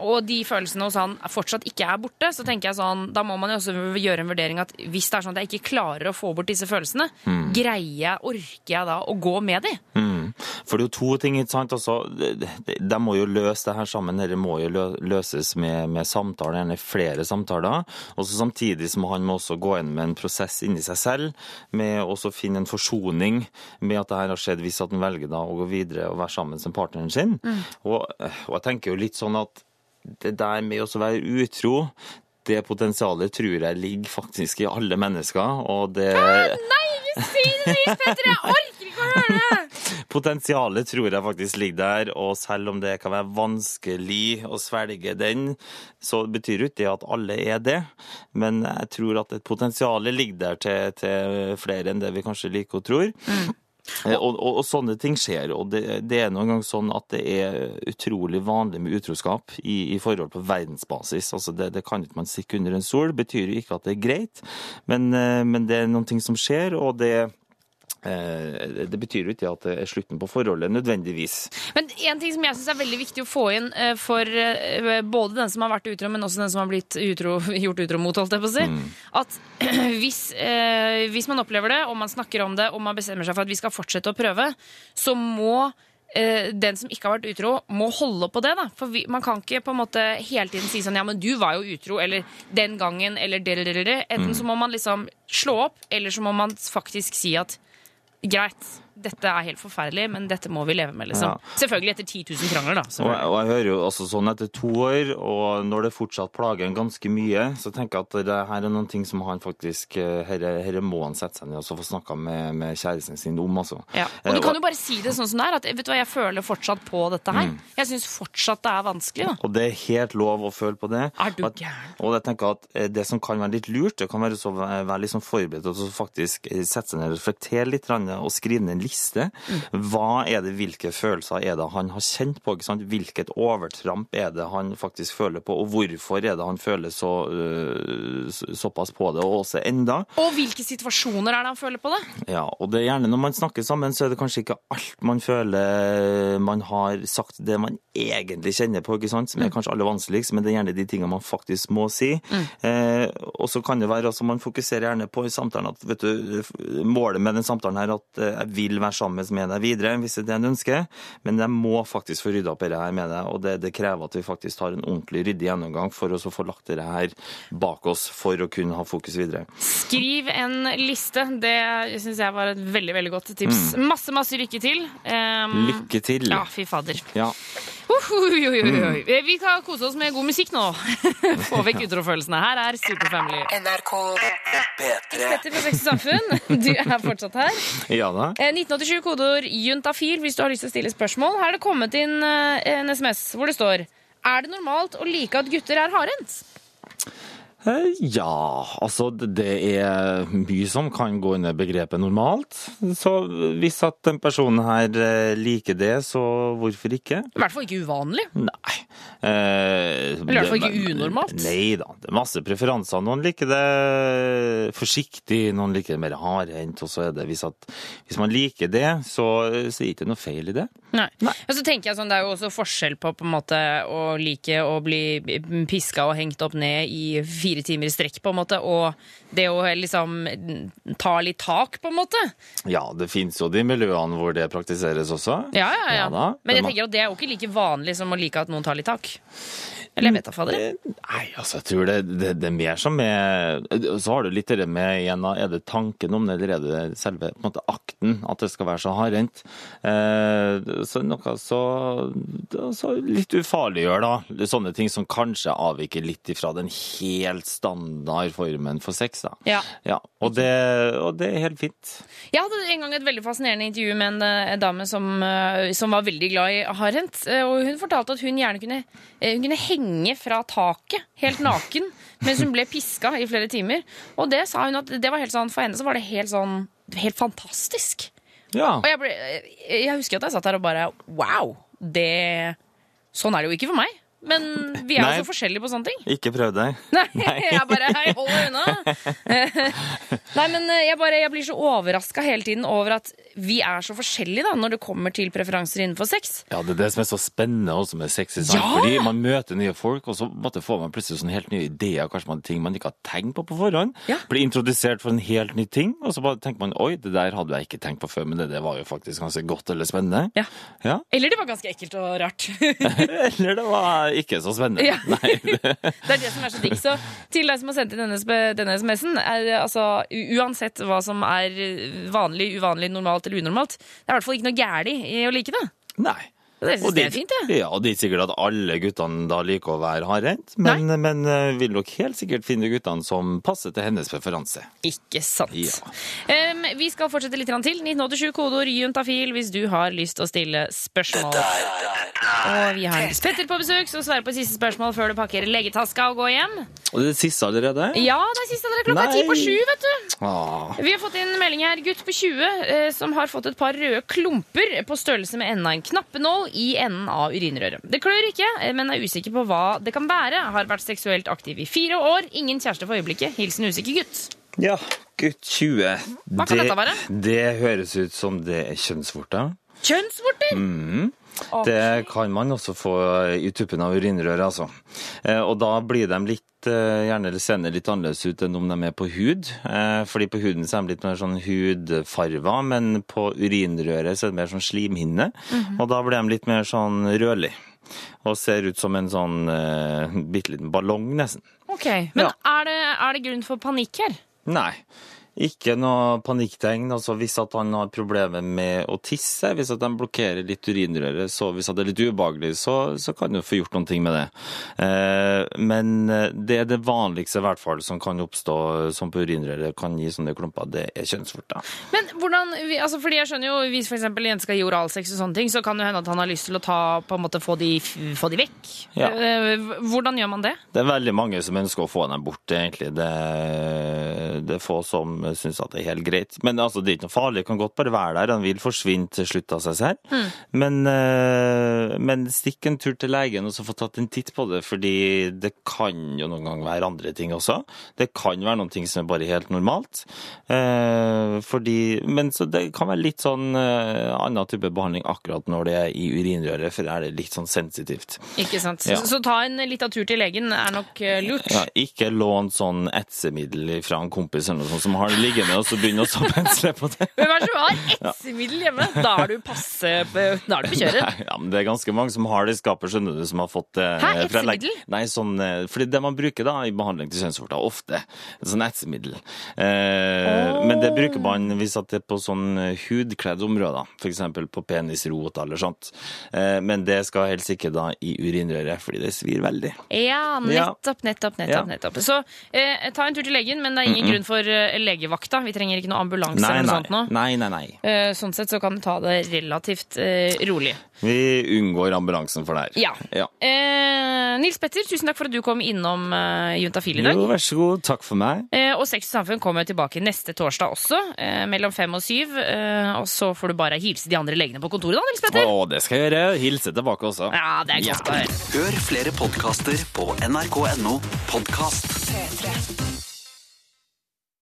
og de følelsene hos han fortsatt ikke er borte, så tenker jeg sånn, da må man jo også gjøre en vurdering at hvis det er sånn at jeg ikke klarer å få bort disse følelsene, Mm. greier jeg, orker jeg da å gå med de? Mm. For det er jo to ting, ikke sant. Altså, de, de- må jo løse det her sammen. Dette må jo løses med, med samtaler, gjerne flere samtaler. Og samtidig som han må også gå inn med en prosess inni seg selv, med å finne en forsoning med at det her har skjedd, hvis at han velger da å gå videre og være sammen med partneren sin. Mm. Og, og jeg tenker jo litt sånn at det der med å være utro det potensialet tror jeg ligger faktisk i alle mennesker, og det Nei, ikke si det, Nils Petter! Jeg Potensialet tror jeg faktisk ligger der, og selv om det kan være vanskelig å svelge den, så betyr jo ikke det at alle er det. Men jeg tror at et potensial ligger der til, til flere enn det vi kanskje liker og tror. Mm. Og, og, og sånne ting skjer, og det, det er noen gang sånn at det er utrolig vanlig med utroskap i, i forhold på verdensbasis. Altså det, det kan ikke man stikke under en sol, betyr jo ikke at det er greit, men, eh, men det er noen ting som skjer, og det eh, det betyr jo ikke at det er slutten på forholdet, nødvendigvis. Men en ting som jeg syns er veldig viktig å få inn eh, for eh, både den som har vært utro, men også den som har blitt utro, gjort utro mot, holdt jeg på å si, at hvis, eh, hvis man opplever det, og man snakker om det, og man bestemmer seg for at vi skal fortsette å prøve, så må eh, den som ikke har vært utro, må holde på det. da. For vi, Man kan ikke på en måte hele tiden si sånn ja, men du var jo utro, eller den gangen, eller det, eller det. Enten Mm. så må man liksom slå opp, eller så må man faktisk si at greit, dette er helt forferdelig, men dette må vi leve med, liksom. Ja. Selvfølgelig etter 10 000 krangler, da. Og, selvfølgelig. og jeg hører jo også sånn etter to år, og når det fortsatt plager en ganske mye, så tenker jeg at det her er noen ting som han faktisk eh, Herre, må han sette seg ned og så få snakka med, med kjæresten sin om, altså. Ja. Og du kan jo bare si det sånn som det er. At, vet du hva, jeg føler fortsatt på dette her. Mm. Jeg syns fortsatt det er vanskelig, da. Og det er helt lov å føle på det. Er du gæren? Og jeg tenker at eh, Det som kan være litt lurt, det kan være å være sånn forberedt og så faktisk eh, sette seg ned og reflektere litt og skrive ned en liste. Hva er det, Hvilke følelser er det han har kjent på? ikke sant? Hvilket overtramp er det han faktisk føler på? Og hvorfor er det han føler så, øh, såpass på det? Og også enda Og hvilke situasjoner er det han føler på det? ja, og det er gjerne når man snakker sammen, så er det kanskje ikke alt man føler man har sagt det man egentlig kjenner på, ikke sant? som er kanskje aller vanskeligst, men det er gjerne de tingene man faktisk må si. Eh, og så kan det være, altså man fokuserer gjerne på i samtalen at vet du, målet med den samtalen her at eh, jeg vil være sammen med deg videre, hvis det er det en ønsker, men jeg må faktisk få rydda opp i det her med deg, og det, det krever at vi faktisk tar en ordentlig ryddig gjennomgang for å få lagt det her bak oss for å kunne ha fokus videre. Skriv en liste. Det syns jeg var et veldig veldig godt tips. Masse, masse lykke til. Um, Lykke til! Ja, fy fader. Ja. Oi, oi, oi, oi. Eh, Vi skal kose oss med god musikk nå. Få vekk utrofølelsene. Her er Superfamily. NRK Petter fra og Samfunn, du er fortsatt her. Ja da. Eh, 1987 kodeord juntafil hvis du har lyst til å stille spørsmål. Her er det kommet inn en SMS hvor det står Er det normalt å like at gutter er hardhendt? Eh, Ja, altså det er mye som kan gå under begrepet normalt. Så hvis at den personen her eh, liker det, så hvorfor ikke? I hvert fall ikke uvanlig. Nei. Eh, Eller i hvert fall ikke unormalt. Nei da, det er masse preferanser. Noen liker det forsiktig, noen liker det mer hardhendt. Og så er det hvis, at, hvis man liker det, så, så er det ikke noe feil i det. Nei. Og så tenker jeg sånn, Det er jo også forskjell på på en måte å like å bli piska og hengt opp ned i fire timer i strekk, på en måte, og det å liksom ta litt tak, på en måte. Ja, det finnes jo de miljøene hvor det praktiseres også. Ja, ja, ja. ja Men jeg tenker at det er jo ikke like vanlig som å like at noen tar litt tak. Eller jeg vet da, fader. Nei, altså, jeg tror det, det, det er mer som er Så har du litt det med igjen, er det tanken om det, eller er det selve på en måte, akten, at det skal være så hardhendt? Eh, så noe så, så litt ufarliggjør, da. Sånne ting som kanskje avviker litt ifra den helt standard formen for sex, da. Ja. Ja, og, det, og det er helt fint. Jeg hadde en gang et veldig fascinerende intervju med en, eh, en dame som, eh, som var veldig glad i hardhendt. eh, Og hun fortalte at hun gjerne kunne, eh, hun kunne henge fra taket helt naken mens hun ble piska i flere timer. Og det sa hun at det var helt sånn, for henne så var det helt sånn helt fantastisk. Ja. Og jeg, ble, jeg husker at jeg satt der og bare wow! Det Sånn er det jo ikke for meg. Men vi er Nei. jo så forskjellige på sånne ting. Ikke prøv deg. Nei, jeg bare Hei, hold deg unna. Nei, men eh, jeg, bare, jeg blir så overraska hele tiden over at vi er så forskjellige da, når det kommer til preferanser innenfor sex. Ja, det er det som er så spennende også med sex. Ja! Fordi man møter nye folk, og så måtte får man plutselig sånne helt nye ideer, kanskje man ting man ikke har tenkt på på forhånd. Blir introdusert for en helt ny ting, og så bare tenker man oi, det der hadde jeg ikke tenkt på før, men det, det var jo faktisk ganske godt eller spennende. Ja. Ja. Eller det var ganske ekkelt og rart. Eller det var ikke så spennende. Ja. Nei. Det er det som er så digg. Så til deg som har sendt inn denne, denne SMS-en, er altså uansett hva som er vanlig, uvanlig, normalt eller unormalt, det er i hvert fall ikke noe gærent i å like det. Nei. Det synes det jeg er fint, det. Ja, og det er ikke sikkert at alle guttene da liker å være hardhendt, men, men eh, vil nok helt sikkert finne guttene som passer til hennes preferanse. Ikke sant. Ja. Um, vi skal fortsette litt til. 1987 kodeord juntafil hvis du har lyst til å stille spørsmål. Og vi har Nils Petter på besøk, som svarer på siste spørsmål før du pakker legetaska og går hjem. Og det er siste allerede? Ja, det er siste allerede. Klokka er ti på sju, vet du. Ah. Vi har fått inn melding her. Gutt på 20 eh, som har fått et par røde klumper på størrelse med enden en knappenål i enden av urinrøret. Det klør ikke, eh, men er usikker på hva det kan være. Har vært seksuelt aktiv i fire år. Ingen kjæreste for øyeblikket. Hilsen usikker gutt. Ja, gutt 20. Hva kan dette være? Det høres ut som det er kjønnsvorter. Kjønnsvorter! Mm. Det kan man også få i tuppen av urinrøret, altså. Eh, Og da blir de litt, eh, gjerne eller senere litt annerledes ut enn om de er på hud. Eh, Fordi på huden så er de litt mer sånn hudfarva, men på urinrøret så er det mer sånn slimhinne. Mhm. Og da blir de litt mer sånn rødlig. Og ser ut som en sånn eh, bitte liten ballong, nesten. Ok, Men er, det, er det grunn for panikk her? Nei. Ikke noe panikktegn. altså Hvis at han har problemer med å tisse, hvis at de blokkerer litt urinrøret, så hvis at det er litt ubehagelig, så, så kan du få gjort noen ting med det. Eh, men det er det vanligste i hvert fall som kan oppstå som på urinrøret, kan gi sånne klumper, det er kjønnsvorter. Men hvordan, altså fordi jeg skjønner jo, Hvis eksempel en jente skal gi oralsex, og sånne ting, så kan det hende at han har lyst til å ta, på en måte få de, få de vekk. Ja. Eh, Hvordan gjør man det? Det er veldig mange som ønsker å få dem bort, egentlig. Det, det er få som syns at det er helt greit. Men altså, det er ikke noe farlig, det kan godt bare være der. Han vil forsvinne til slutt av seg selv. Mm. Men, eh, men stikk en tur til legen og så få tatt en titt på det, fordi det kan jo noen ganger være andre ting også. Det kan være noen ting som er bare helt normalt. Eh, fordi, men så det kan være litt sånn eh, annen type behandling akkurat når det er i urinrøret, for er det litt sånn sensitivt. Ikke sant? Ja. Så, så ta en liten tur til legen er nok eh, lurt. Ja, ikke lån sånn etsemiddel fra en kompis eller noe sånt som har det liggende, og så begynner å pensle på det. Hvem er det som har etsemiddel hjemme? Da er du passe da er du på kjøret. Nei, ja, men det er ganske mange som har det i skapet, skjønner du, som har fått det Hæ, etsemiddel? Nei, sånn, eh, fordi det man bruker da i behandling til kjønnsvorter, ofte, sånn etsemiddel. Eh, Men det bruker man hvis det er på sånn hudkledde områder, eksempel på penisrot eller sånt. Eh, Men det skal helst ikke da i urinrøret, fordi det svir veldig. Ja, nettopp, nettopp, nettopp. Nettopp. Så eh, ta en tur til legen, men det er ingen Mm-mm. grunn for eh, legevakta. Vi trenger ikke noe ambulanse Nei, eller noe nei, sånt nå. nei, nei, nei. Eh, sånn sett så kan du ta det relativt eh, rolig. Vi unngår ambulansen for det her. Ja. ja. Eh, Nils Petter, tusen takk for at du kom innom uh, Juntafil i dag. Jo, vær så god. Takk for meg. Eh, og Sex og samfunn kommer tilbake neste torsdag også, eh, mellom fem og syv. Eh, og så får du bare hilse de andre legene på kontoret, da, Nils Petter. Å, det skal jeg gjøre. Hilse tilbake også. Ja, det er godt å høre. Hør flere podkaster på nrk.no podkast. P3.